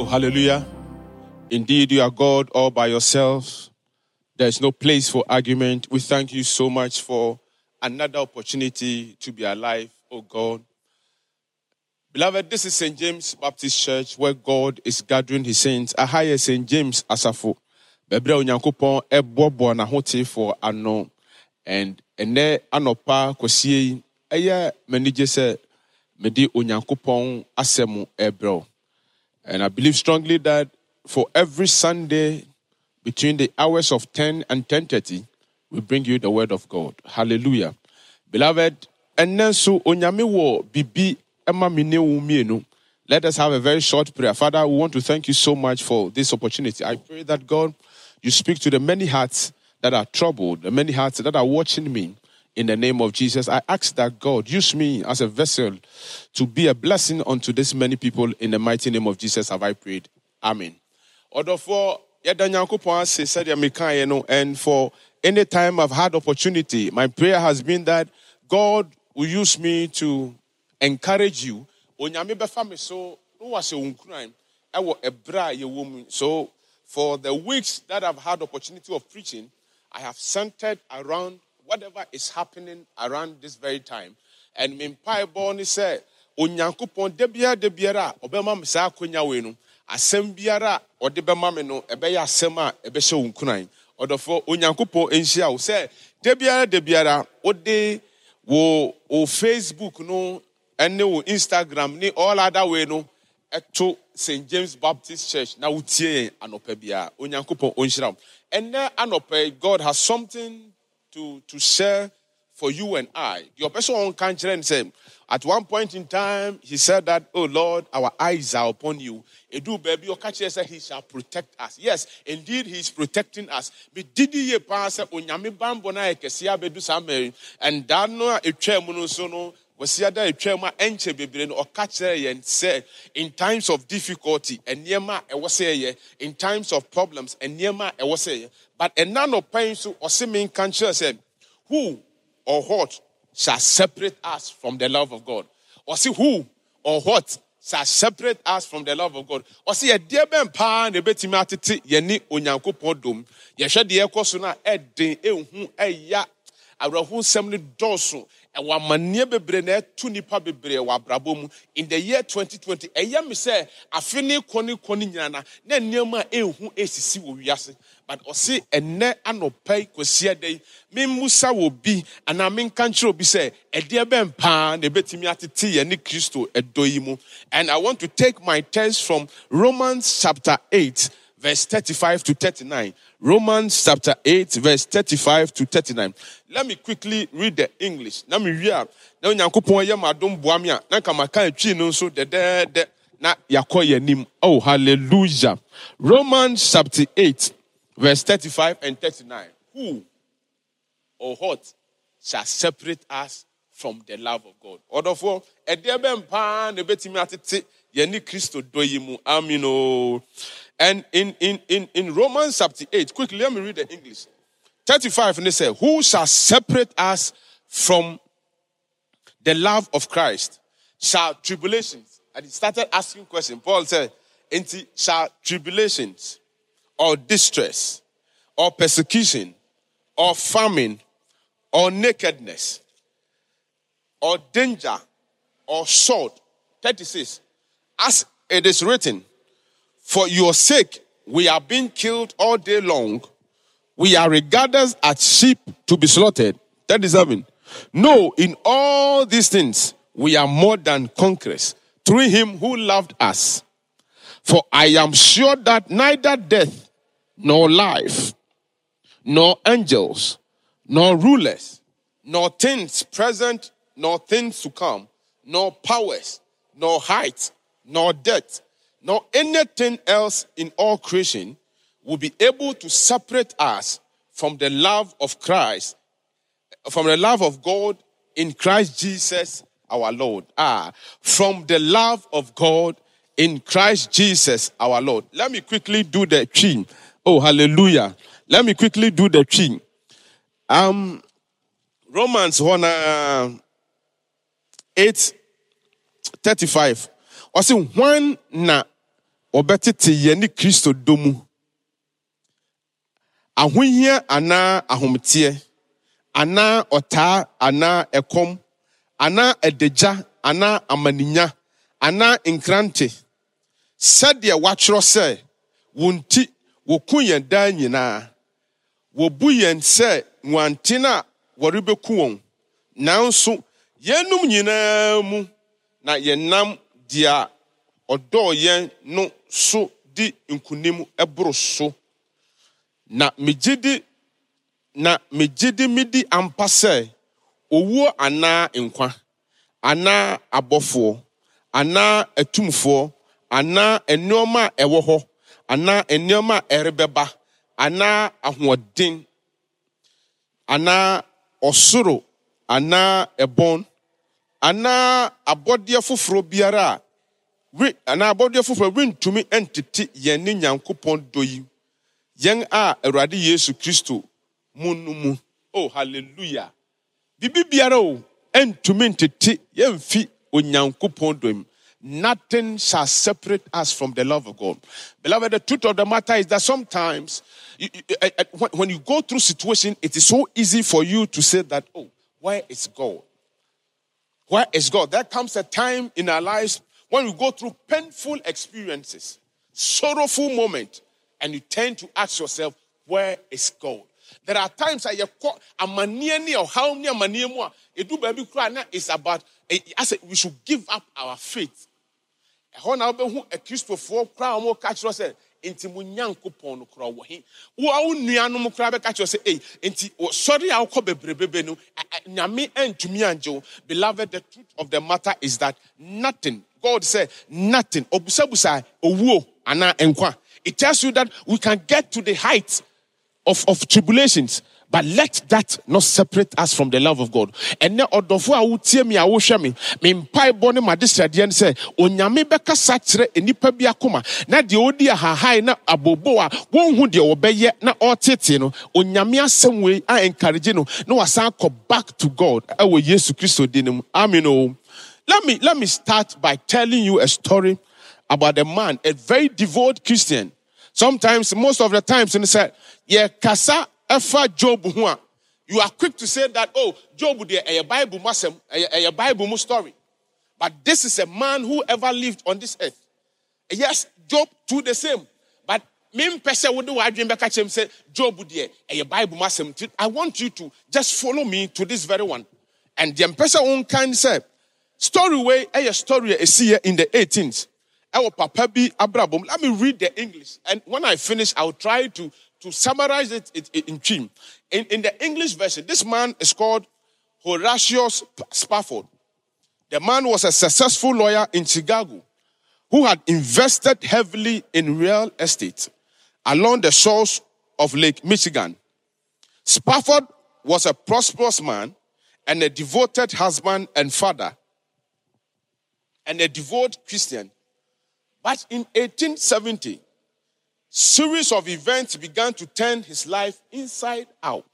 Oh, hallelujah. Indeed, you are God all by yourself. There's no place for argument. We thank you so much for another opportunity to be alive, oh God. Beloved, this is St. James Baptist Church where God is gathering his saints. Ahaya St. James Asafo. Bebre onyankopɔn ɛboaboa n'ahotefoɔ ano. And ɛnɛ anɔpa kɔsie yi, ɛyɛ m'anigye sɛ mede onyankopɔn asɛm ɛbrɛ and I believe strongly that for every Sunday between the hours of 10 and 10:30, we bring you the word of God. Hallelujah. Beloved, Let us have a very short prayer. Father, we want to thank you so much for this opportunity. I pray that God, you speak to the many hearts that are troubled, the many hearts that are watching me in the name of Jesus. I ask that God use me as a vessel to be a blessing unto this many people in the mighty name of Jesus. Have I prayed? Amen. And for any time I've had opportunity, my prayer has been that God will use me to encourage you. So for the weeks that I've had opportunity of preaching, I have centered around whatever is happening around this very time. And me mpaebɔ ne sɛ onyankopɔn da biara da biara a ɔbɛma me saa akonnwa wei no asɛm biara a ɔde bɛma me no ɛbɛyɛ asɛm a ɛbɛhyɛ wo nhyia wo sɛ facebook no ɛne wo instagram ne all other way no ɛto st james baptist church na wotie yɛn anɔpa biara. Onyankopɔn ɔnhyira wo. God has something to, to share for you and I. Your person on country and say, at one point in time, he said that, Oh Lord, our eyes are upon you. Edu baby, your catcher said he shall protect us. Yes, indeed, he is protecting us. Didi ye pass bambona bedu and dano etwa so no wɔsia da atwa mu a ɛnkyɛ bebree no ɔka kyerɛ yɛn sɛ in times of difficulty nneɛma a ɛwɔ sɛ ɛyɛ in times of problems nneɛma a ɛwɔ sɛ ɛyɛ but ɛna nɔpa yi nso ɔse me nka nkyerɛ sɛ who or what shall separate us from the love of God ɔse who or what shall separate us from the love of God. Ɔsi ɛdeɛ bɛn paa na ebetumi atete yɛne onyankopɔn dom. Yɛhwɛ deɛ ɛkɔ so na ɛden ehu ɛya awerɛho nsɛm no dɔɔso ɛwɔ amanneɛ bebree na ɛtu nipa bebree wɔ abrabɔ mu. In the year 2020 ɛyɛ mi sɛ afe ne kɔ ne kɔ ne nyinaa na na nneɛma a ehu esisi wɔ wiase. But ɔsi ɛnɛ anɔpɛ yi kɔsi ɛdɛ yi. Mimusa wɔ bi anaa minka nkyerɛ obi sɛ ɛdeɛ bɛn paa na ebetumi atete yɛn ne kristo ɛdɔ yi mu. And i want to take my text from romans chapter 8 verse 35 to 39 Romans chapter 8, verse 35 to 39. Let me quickly read the English. Let me read. Now, Yankupon Yamadum Buamia, Nakamaka Chino, so the dead, na yakoye nim. Oh, hallelujah. Romans chapter 8, verse 35 and 39. Who or what shall separate us from the love of God? Order for a dear ben pan, the betty yɛne kristo dɔ yi mu. Amen oh. and in, in, in, in romans chapter 8 quickly let me read the english. 35 and they say who shall separate us from the love of christ shall tribulations. And he started asking questions. Paul said into shall tribulations or distress or persecution or famine or nakedness or danger or sword. 36 as it is written, For your sake we are being killed all day long. We are regarded as sheep to be slaughtered. 37. No, in all these things we are more than conquerors through him who loved us. For I am sure that neither death, nor life, nor angels, nor rulers, nor things present, nor things to come, nor powers, nor height, nor death, nor anything else in all creation will be able to separate us from the love of Christ, from the love of God in Christ Jesus our Lord. Ah, from the love of God in Christ Jesus our Lord. Let me quickly do the tree. Oh, hallelujah. Let me quickly do the tree. Um, Romans 1 uh, 8 35 ɔsi hwan na wɔbɛtete yɛne kristo dɔ mu? Ahohia anaa ahometeɛ anaa ɔtaa anaa ɛkɔm anaa ɛdagya anaa amaninya anaa nkrante sɛdeɛ wɔatwerɛ sɛ wɔn ti wɔku yɛn daa nyinaa. Wɔbu yɛn sɛ nguanten a wɔrebɛku wɔn. Nanso yɛnum nyinaa mu na yɛnam deɛ ɔdɔɔ yɛn no so di nkunim ɛboro so. Na megye di na megye di midi ampa sɛ owuo anaa nkwa anaa abɔfoɔ anaa atumfoɔ anaa nneɛma a ɛwɔ hɔ anaa nneɛma a ɛrebɛba anaa ahoɔden anaa ɔsoro anaa ɛbɔn anaa abɔdeɛ foforɔ biara a anaa abɔdeɛ foforɔ rentumi ntete yɛn ne nyankopɔn dɔ yi yɛn a awurade yesu kristo mu no mu oh hallelujah bibi biara o ntumi ntete yɛmfi onyankopɔn dɔ mu nothing shall separate us from the love of God. Beloved, the truth of the matter is that sometimes you, you, uh, when you go through situation, it is so easy for you to say that, oh, where is God? Where is God? There comes a time in our lives when we go through painful experiences, sorrowful moment, and you tend to ask yourself, where is God? There are times I amaniani or how many amaniemu edu baby cry now it's about eh, I said we should give up our faith. Ɛhɔ na wobɛhu akristofoɔ koraa a wɔka kyerɛ sɛ nti mo nyankopɔn no koraa wɔ he? Wo a wo nuanom koraa bɛka kyerɛ sɛ ei nti sɔre a wokɔ bebrebebe no nyame antumi angye wo. Beloved the truth of the matter is that nothing god said nothing obusabusa owuo anaa nkwa. It tells you that we can get to the height of, of tribulations but let that not separate us from the love of God. And now, ɔdɔfo a wotie mi a wohwɛ mi, mi mpaebɔ ne ma desradeɛ no sɛ, onyame bɛkasa kyerɛ nnipa bi akoma, na deɛ odi ahahan na abobo a wɔnhu deɛ wɔbɛyɛ na ɔtete no, onyame asɛm wei a encourage no, na wasan kɔ back to God ɛwɔ Yesu Kristo din mu. Amen o. Let me, let me start by telling you a story about a man, a very devout Christian. Sometimes, most of the times, and said, yeah, kasa efa Job ho you are quick to say that, oh, Job, a Bible masem, a Bible story. But this is a man who ever lived on this earth. Yes, Job too the same. But me would do I dream back at him say, Job, a Bible masem. I want you to just follow me to this very one. And the person own kind say, story way, a story a see in the 18th. Our papa bi abrabom. Let me read the English. And when I finish, I'll try to to summarize it, it, it in trim, in, in the English version, this man is called Horatius Spafford. The man was a successful lawyer in Chicago who had invested heavily in real estate along the shores of Lake Michigan. Spafford was a prosperous man and a devoted husband and father and a devout Christian. But in 1870, series of events began to turn his life inside out.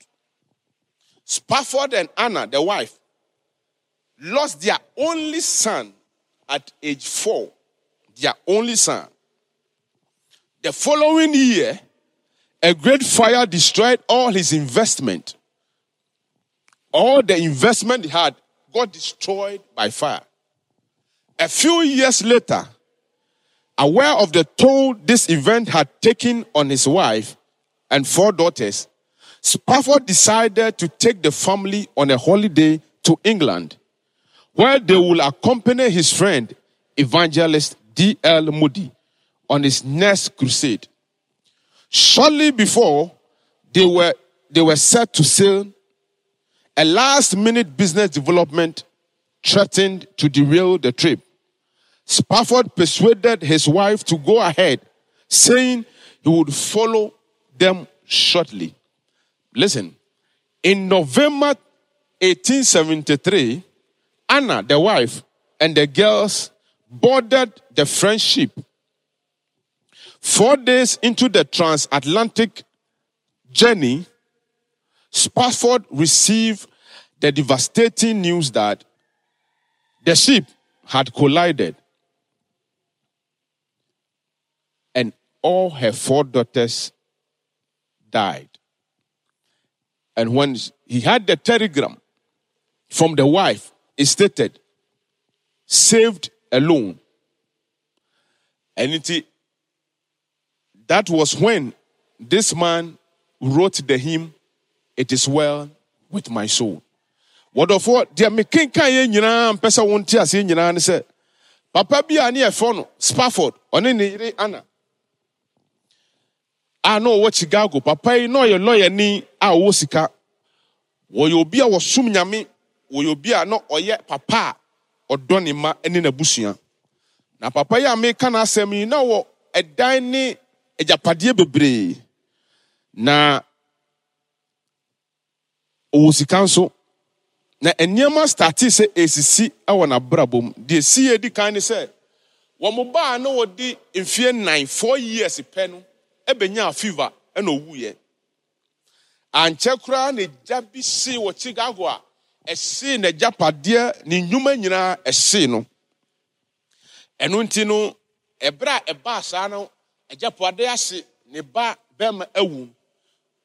Spafford and Anna, the wife, lost their only son at age four. Their only son. The following year, a great fire destroyed all his investment. All the investment he had got destroyed by fire. A few years later, Aware of the toll this event had taken on his wife and four daughters, Spafford decided to take the family on a holiday to England, where they will accompany his friend, evangelist D.L. Moody, on his next crusade. Shortly before they were, they were set to sail, a last minute business development threatened to derail the trip. Spafford persuaded his wife to go ahead, saying he would follow them shortly. Listen, in November 1873, Anna, the wife, and the girls boarded the French ship. Four days into the transatlantic journey, Spafford received the devastating news that the ship had collided all her four daughters died. And when he had the telegram from the wife, it stated, saved alone. And it, that was when this man wrote the hymn, It is Well with My Soul. wɔdɔfoɔ deɛ mekenka yɛ nyinaa mpɛ sɛ wonte aseɛ nyinaa ne sɛ papa bi a ne yɛfrɛ no spafford ɔne ne yere a na ɔwɔ chicago papa yi na ɔyɛ lɔyɛni a ɔwɔ sika. Wɔyɛ obi a wɔsom nyame. Wɔyɛ obi a na ɔyɛ papa a ɔdɔ ne ma ne n'abusua. Na papa yi a meka n'asɛm yi na wɔ ɛdan ne agyapadeɛ bebree. Na ɔwɔ sika nso. Na nneɛma starte sɛ esisi wɔ n'abrabɔ deɛ si yɛ di kan ne sɛ wɔn baa na wɔde mfie nnan four years pɛ no. Ɛbɛnya fever ɛna owuiɛ ankyɛ koraa na gya bi see wɔ chicago a ɛsee n'agyapadeɛ ne nnwuma nyinaa ɛsee no ɛno nti no ɛberɛ a ɛbaa saa no agyapadeɛ ase ne ba bɛrima awu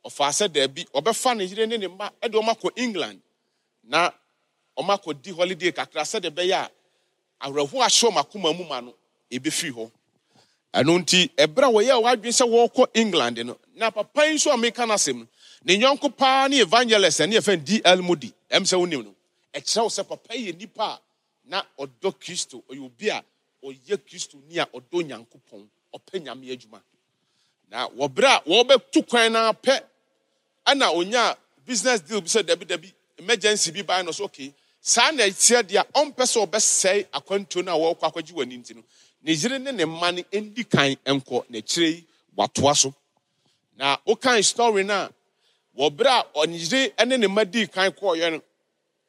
ɔfaa sɛ daabi ɔbɛfa ne yere ne ne mma ɛde wɔn akɔ england na wɔn akɔdi holiday kakra sɛdeɛ ɛbɛyɛ a awerɛho ahyɛ wɔn akoma mu ma no ebɛfiri hɔ ɛno nti ɛberɛ a wɔyɛ wadwene sɛ wɔrekɔ england no na papa yi nso a meka no asɛm ne nyɔnko paa ne evangelist ne yɛfɛ dl modi ɛm sɛ wonim no ɛkyerɛ wo sɛ papa yi yɛ nipa a na ɔdɔ kristo ɔyɛ obi a ɔyɛ kristo ni a ɔdɔ nyankopɔn ɔpɛ nyame adwuma. Na wɔberɛ a wɔbɛtu kwan na pɛ ɛna onya business deal bi sɛ dabi emergency bi baa no so okay. Saa na ɛteɛ deɛ ɔmpɛ sɛ ɔbɛsɛe akwantuo no a wɔrekɔ akɔgye wɔ ne nti no ne yere ne ne mma no ndi kan nkɔ n'akyire yi watoa so. Na wokan story no a wɔberɛ a ɔnyere ne ne mma dii kan kɔɔyɛ no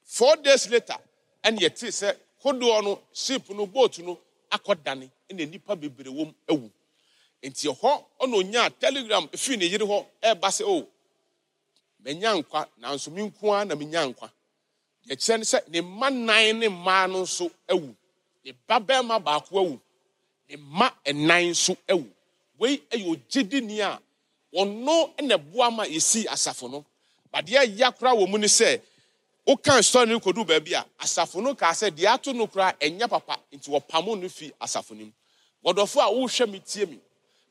four days later ɛne yɛtee sɛ kodoɔ no ship no boat no akɔdane ɛna nnipa bebree wɔ mu awu. Nti hɔ ɔna onyaa telegram firi ne yere hɔ ɛreba sɛ o manya nkwa nanso me nko ara na menya nkwa. Deɛ kyerɛ ne sɛ ne mma nan ne mmaa no nso awu. Ne ba bɛrima baako awu. Ne mma nnan nso awu wei yɛ ogyedini a ɔno na boa ma yɛsi asafo no. Badeɛ ya koraa wɔ mu ne sɛ woka story no kɔdu baabi a asafo no kaa sɛ deɛ ato no koraa ɛnyɛ papa. Nti wɔpamo no fi asafo no mu. Wɔdɔfo a wohwɛ me tie me.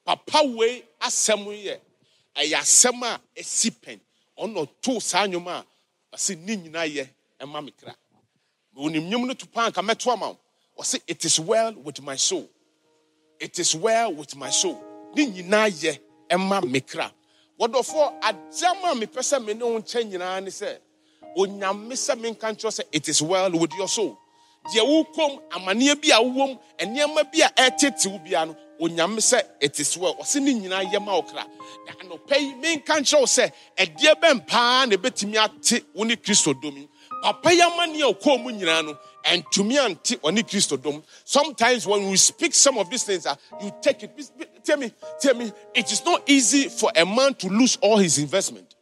Papa wei asɛm yɛ ɛyɛ asɛm a ɛsi pɛn. Ɔno ɔtoo saa nnwom a ɔse ne nyinaa yɛ ɛma me kra. Onim nnwom no to paa nka mɛto ama wo. Ɔse it is well with my soul it is well with my soul. Ne nyinaa yɛ ɛma me kra. Wɔdɔfoɔ agyam a mepɛ sɛ me ne wo nkyɛn nyinaa ne sɛ onyame sɛ menka nkyerɛ sɛ it is well with your soul. Deɛ wokɔm amanneɛ bi a wowɔm nneɛma bi a ɛtete wo bia no onyame sɛ it is well. Ɔse ne nyinaa yɛ ma wo kra. Na anɔpɛ yi menka nkyerɛ wo sɛ ɛdeɛ bɛn paa na ɛbɛtumi ate wo ne kristo dom yi? Papa yi amanneɛ a ɔkɔɔ no ɛntumi ante ɔne kristo dom sometimes when we speak some of these things uh, you take it. Tell me tell me it is not easy for a man to lose all his investment.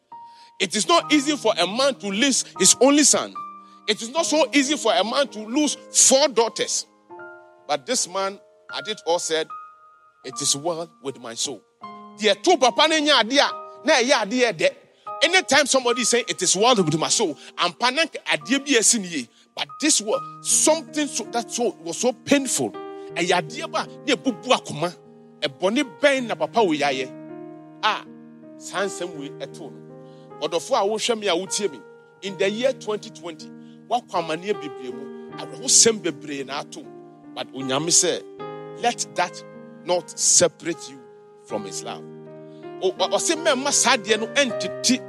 It is not easy for a man to lose his only son. It is not so easy for a man to lose four daughters. But this man at it all said it is well with my soul. To anytime somebody say it is well with my soul ampa na adeɛ but this was something so, that so, was so painful. Ɛyɛ adeɛ ba ne ɛbubu akoma. Ɛbɔne bɛn na papa wo yɛayɛ a saa nsɛm wei ɛtoo no. Ɔdɔfo a wohwɛ me a me in the year 2020 woakɔ amanneɛ bebree mu. Awerɛhosɛm bebree na ato but onyame sɛ let that not separate you from his love. Ɔsɛ mɛmma saa adeɛ no ɛntete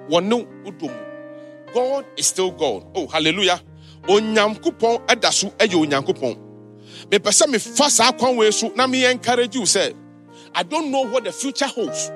god is still god. Oh hallelujah onyankopɔn ɛda so ɛyɛ onyankopɔn mepɛ sɛ mefa saa kwan wei so na meyɛ encourage you sɛ i don't know what the future holds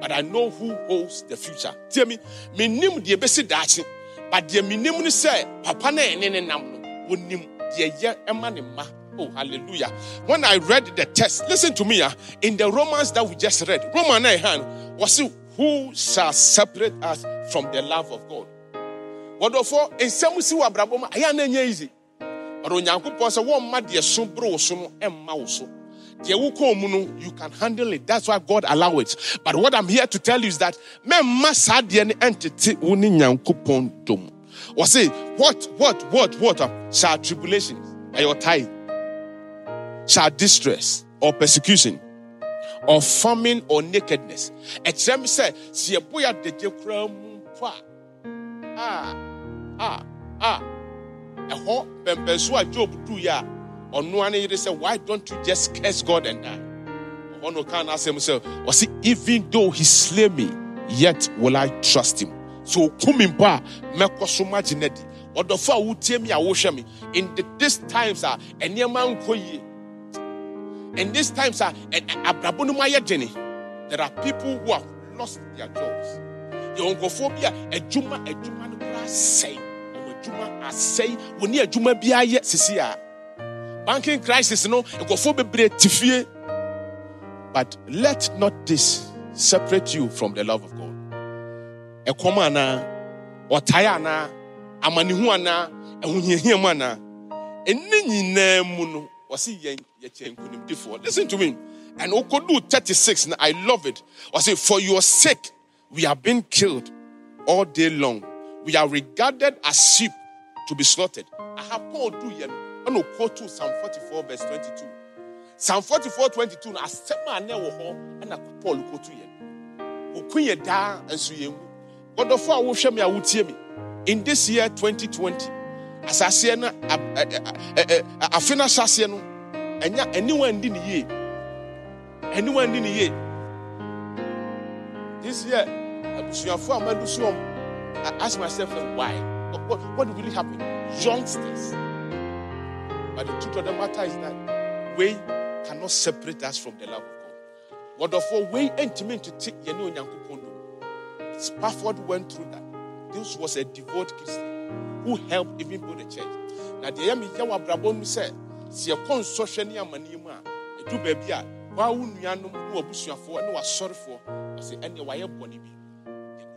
but i know who holds the future tie me menim deɛ bɛsi daakye but deɛ menim ne sɛ papa na ɛne ne nam no wɔnim deɛ yɛ ɛma ne mma Oh, hallelujah. When I read the text, listen to me. Uh, in the Romans that we just read, Roman 9 was who shall separate us from the love of God? What for? In some see what Braboma, I am easy. But on Yankupon, so one mad, dear, so bro, so emma so. you can handle it. That's why God allow it. But what I'm here to tell you is that men must have the entity uni nyankopon dom. Or say, what, what, what, what uh, shall tribulations, your time, shall distress or persecution or famine or nakedness. ɛkyerɛ me sɛ sɛ yɛbɔ yɛ adagye koraa mu mpo a ah, a a. A ɛhɔ pɛmpɛnso a job duiɛ a ɔno ano yere sɛ why don't you just curse god and die? Ɔhɔ no ka n'asɛm sɛ ɔse even though he slay me yet will i trust him. So okum mpo a mɛkɔ so magye no adi ɔdɔfo a wotie me a wohwɛ me in the, these times a ɛnneɛma nkɔ yie. And these times are there are people who have lost their jobs. Onkophobia, a juma, a juma, no say, a juma, a say, when you juma be a. Banking crisis, no, a gophobia, tifie. But let not this separate you from the love of God. A komana, or tayana, a manihuana, a hunyihiamana, and nini nemuno, was he Listen to me. And Okodu 36, and I love it. I say, For your sake, we have been killed all day long. We are regarded as sheep to be slaughtered. I have Paul do yen. I know quote to Psalm 44, verse 22. Psalm 44, 22. I said my name and I Paul quote to yen. Okuye da and so yen. God of our worship me, I would me. In this year 2020, as I say, I finish no ɛnya anyone ndi ne yie anyone ndi ne yie this year abusuafo a madu so I ask myself why? What, what really happen? Youngsters but the truth of the matter is that we cannot separate us from the love of God. Wɔdɔfo wei ntumi ntete yɛne onyankopɔn do spafford went through that. This was a devout christian who helped even build the church. Na deɛ yɛ meyɛ wɔ abrabɔ mu sɛ sɛ yɛkɔ nsɔhwɛ ne amanneɛ mu a ɛdu baabi a waa wo nuanom ne wabusuafoɔ ne wasɔrefoɔ. Ɔsɛ ɛneɛ wayɛ bɔne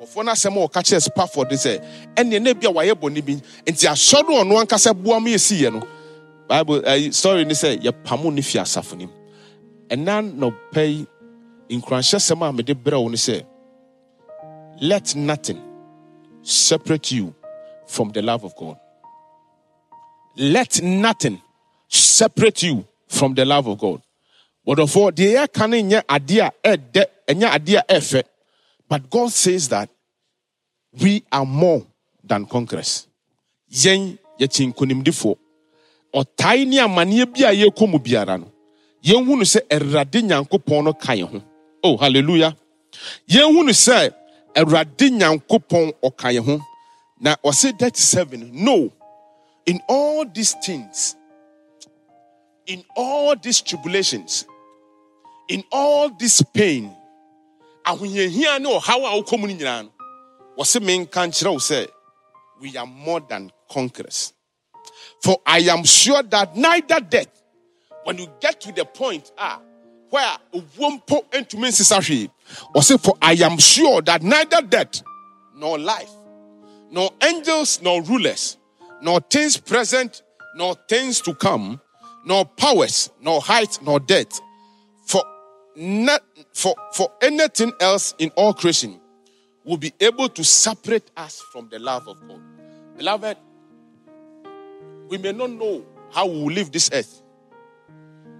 bi nkɔfoɔ no asɛm a wɔka kyerɛ spafoɔ de sɛ ɛneɛ na bi a wayɛ bɔne bi. Nti asɔre ɔno ankasa boa ma yɛsiiɛ no bible uh, story ne sɛ yɛpamo ne fi asafo nim ɛna nɔpɛ yi nkuranhyɛsɛm a mede brɛ wo ne sɛ let nothing separate you from the love of god. Let nothing separate you from the love of God. Wɔdɔfo deɛ yɛka no nyɛ adeɛ a ɛdɛ ɛnyɛ adeɛ a ɛfɛ but God says that we are more than conquerors. Yɛn yɛkyi nkonimdifoɔ. Ɔtae ne amanneɛ bi a yɛkɔ mu biara no yɛnhu no sɛ Awurade Nyankopɔn no ka yɛn ho. Oh hallelujah. Yɛnhu no sɛ Awurade Nyankopɔn ɔka yɛn ho. Na ɔse 37 no in all these things in all these tribulations, in all this pain, ahohiahia ne ɔhaw a wokɔ mu no nyinaa no wɔse menka nkyerɛ wo sɛ we are more than conquerors. For i am sure that neither death when you get to the point ah where owuo mpo ntumi nsesa hwee ɔse for i am sure that neither death nor life nor angels nor rulers nor things present nor things to come nor powers, nor height, nor depth, for not for, for anything else in all creation will be able to separate us from the love of God. Beloved, we may not know how we will leave this earth.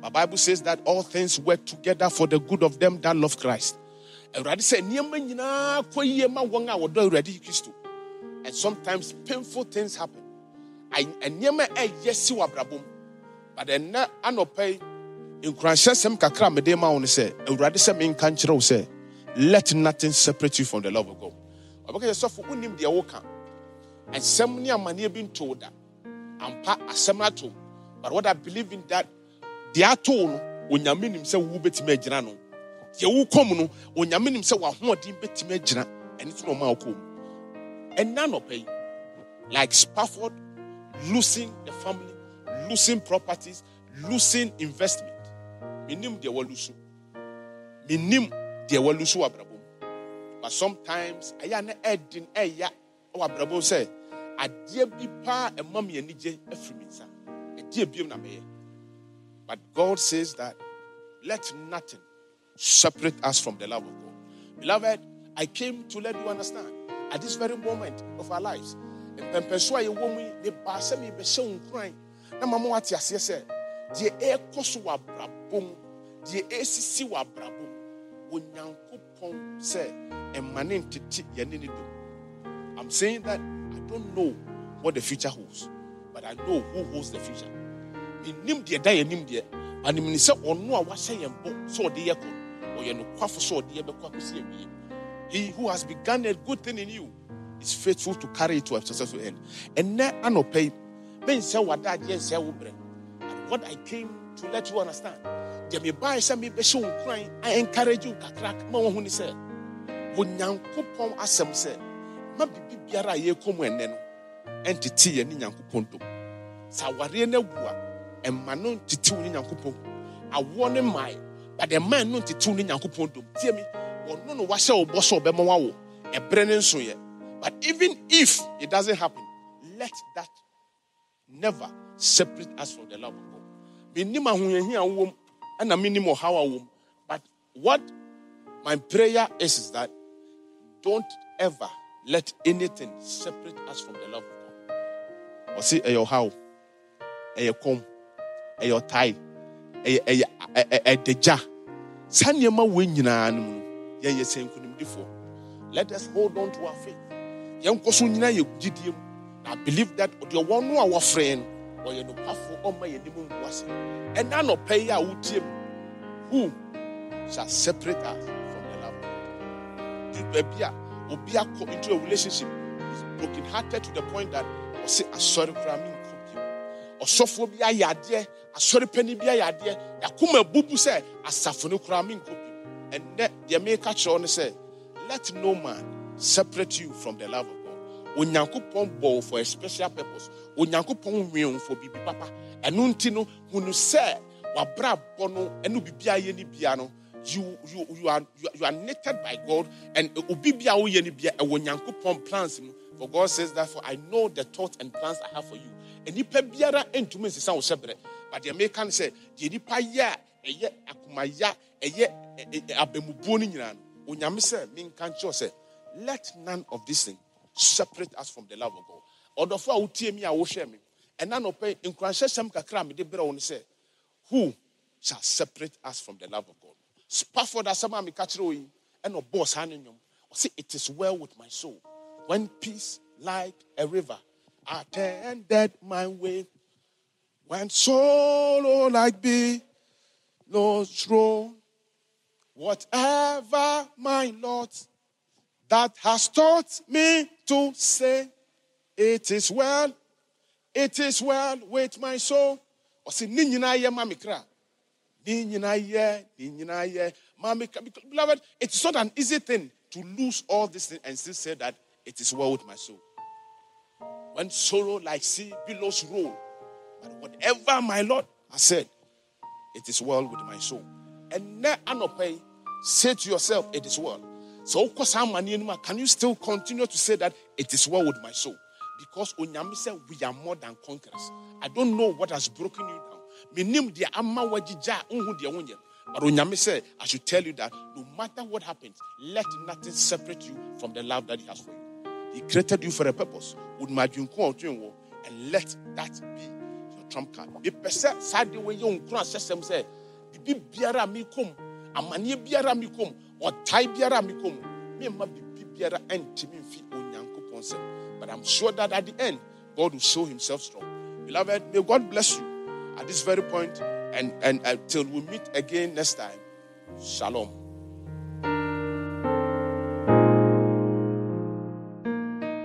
The Bible says that all things work together for the good of them that love Christ. And sometimes painful things happen. I and but ɛnɛ anɔpɛ yi nkuranhyɛsɛm kakra mede ma wo no sɛ awurade sɛ let nothing separate you from the love of god. Ɔbɛka sɛ sɔfo wonim deɛ woka ɛnsɛm ne amanneɛ bi ntoo da ampa asɛm no atom but what i believe in that deɛ atoo no onyame nim sɛ wo bɛtumi agyina no. Deɛ wokɔ no onyame nim sɛ wahoɔden bɛtumi agyina ɛno na ɔma anɔpɛ yi like spafford losing the family losing properties, losing investment. Minim de walusu. Minim de walusu wabrabo. But sometimes aya na edin eya wabrabo say adie bi pa ema me anije afiri mi nsa. Adie bi na meye. But God says that let nothing separate us from the love of God. Beloved, I came to let you understand at this very moment of our lives. mpɛmpɛso a yɛwɔ mu yi mebaa sɛ mebɛhyɛ wo nkuran na mama wate aseɛ sɛ deɛ ɛrekɔ so wɔ abrabɔ mu deɛ ɛresisi wɔ abrabɔ mu onyankopɔn sɛ ɛma ne ntete yɛne ne dom i'm saying that i don't know what the future holds but i know who holds the future menim deɛ da yɛnim deɛ anim ni sɛ ɔno a wahyɛ yɛn bɔ sɛ ɔde yɛ kɔ ɔyɛ nokwafo sɛ ɔde yɛ bɛkɔ akɔsi awie he who has begun a good thing in you is faithful to carry it to a successful end. And now I not pay. Ben say what that yes say what I came to let you understand. Deɛ me buy sɛ me bɛhyɛ wo kran I encourage you kakra ma ho ni sɛ onyankopɔn asɛm sɛ ma bibi biara a yɛrekɔ mu ɛnɛ no ɛntete yɛ ne nyankopɔn dom. Sɛ awareɛ no awu a ɛma no ntete wo ne nyankopɔn. Awoɔ ne mmae but ɛma no ntete wo ne nyankopɔn dom. Tie mi ɔno no wahyɛ wo bɔ sɛ ɔbɛma wawo ɛberɛ ne nsoyɛ but even if it doesn't happen, let that never separate us from the love of God. But what my prayer is, is that don't ever let anything separate us from the love of God. Or see, your how, your comb, your tie, a deja. Sanyama win yin, yeah, saying, let us hold on to our faith. Mu i believe that deɛ wɔn no a no ɔyɛ nokwafo ɔma yɛ anim ngu ase. Ɛna nɔpɛ yi a wotie mu who shall separate us from the love of God? Baabi a obi akɔ into a relationship is broken hearted to the point that ɔsi asɔre koraa mi nkɔ bi ɔsɔfoɔ bi ayɛ adeɛ asɔre panyin bi ayɛ adeɛ yakoma bubu sɛ asafo no koraa mi nkɔ bi ɛnɛ deɛ mi ka kyerɛw sɛ let no man separate you from the love of God. Onyankopɔn bɔ for a special purpose. Onyankopɔn win for bibi papa. Ɛno nti no hunu sɛ wabra bɔ no ɛno bibi ayɛ ni bia no you you you are you are knitted by God and obi bia woyɛ ni bia ɛwɔ Onyankopɔn plans mu. For God says therefore I know the thoughts and plans I have for you. Enipa biara ntumi nsesa wo hyɛ brɛ. But deɛ meka no sɛ deɛ nipa yɛ a ɛyɛ akomaya ɛyɛ abamubuo no nyinaa no onyame sɛ menka nkyerɛ sɛ let none of these things separate us from the love of God. Ɔdɔfo a wotie mi a wohwɛ mi, ɛna nɔpɛ nkranhyɛsɛm kakra a mede brɛ wo no sɛ, who shall separate us from the love of God? Spafford asɛm a meka kyerɛ wo yi, ɛna ɔbɔɔ saa ne nnwom. Ɔse, it is well with my soul. When peace like a river attended my way, when sorrow oh, like be no throne, whatever my Lord that has taught me to say, It is well, it is well with my soul. Ɔsi ne nyinaa yɛ mami kra. Ne nyinaa yɛ, ne nyinaa yɛ mami kra. Beloved, it is not an easy thing to lose all this thing and still say that it is well with my soul. When sorrow like sea billows roll, but whatever my Lord has said, it is well with my soul. And now, Anope, say to yourself, it is well. So, can you still continue to say that it is well with my soul? Because Onyami said we are more than conquerors. I don't know what has broken you down. Minim unhu. But Onyami said, I should tell you that no matter what happens, let nothing separate you from the love that He has for you. He created you for a purpose. And let that be your trump card. The person side way you say, biara mi kum, amani biara mi kum ɔtae biara me kɔ mu memma biara ɛntimi mfi onyankopɔn nsɛm but i'm sure that at the end god will show himself strong. Beloved may god bless you at this very point and and uh, until we meet again next time. Shalom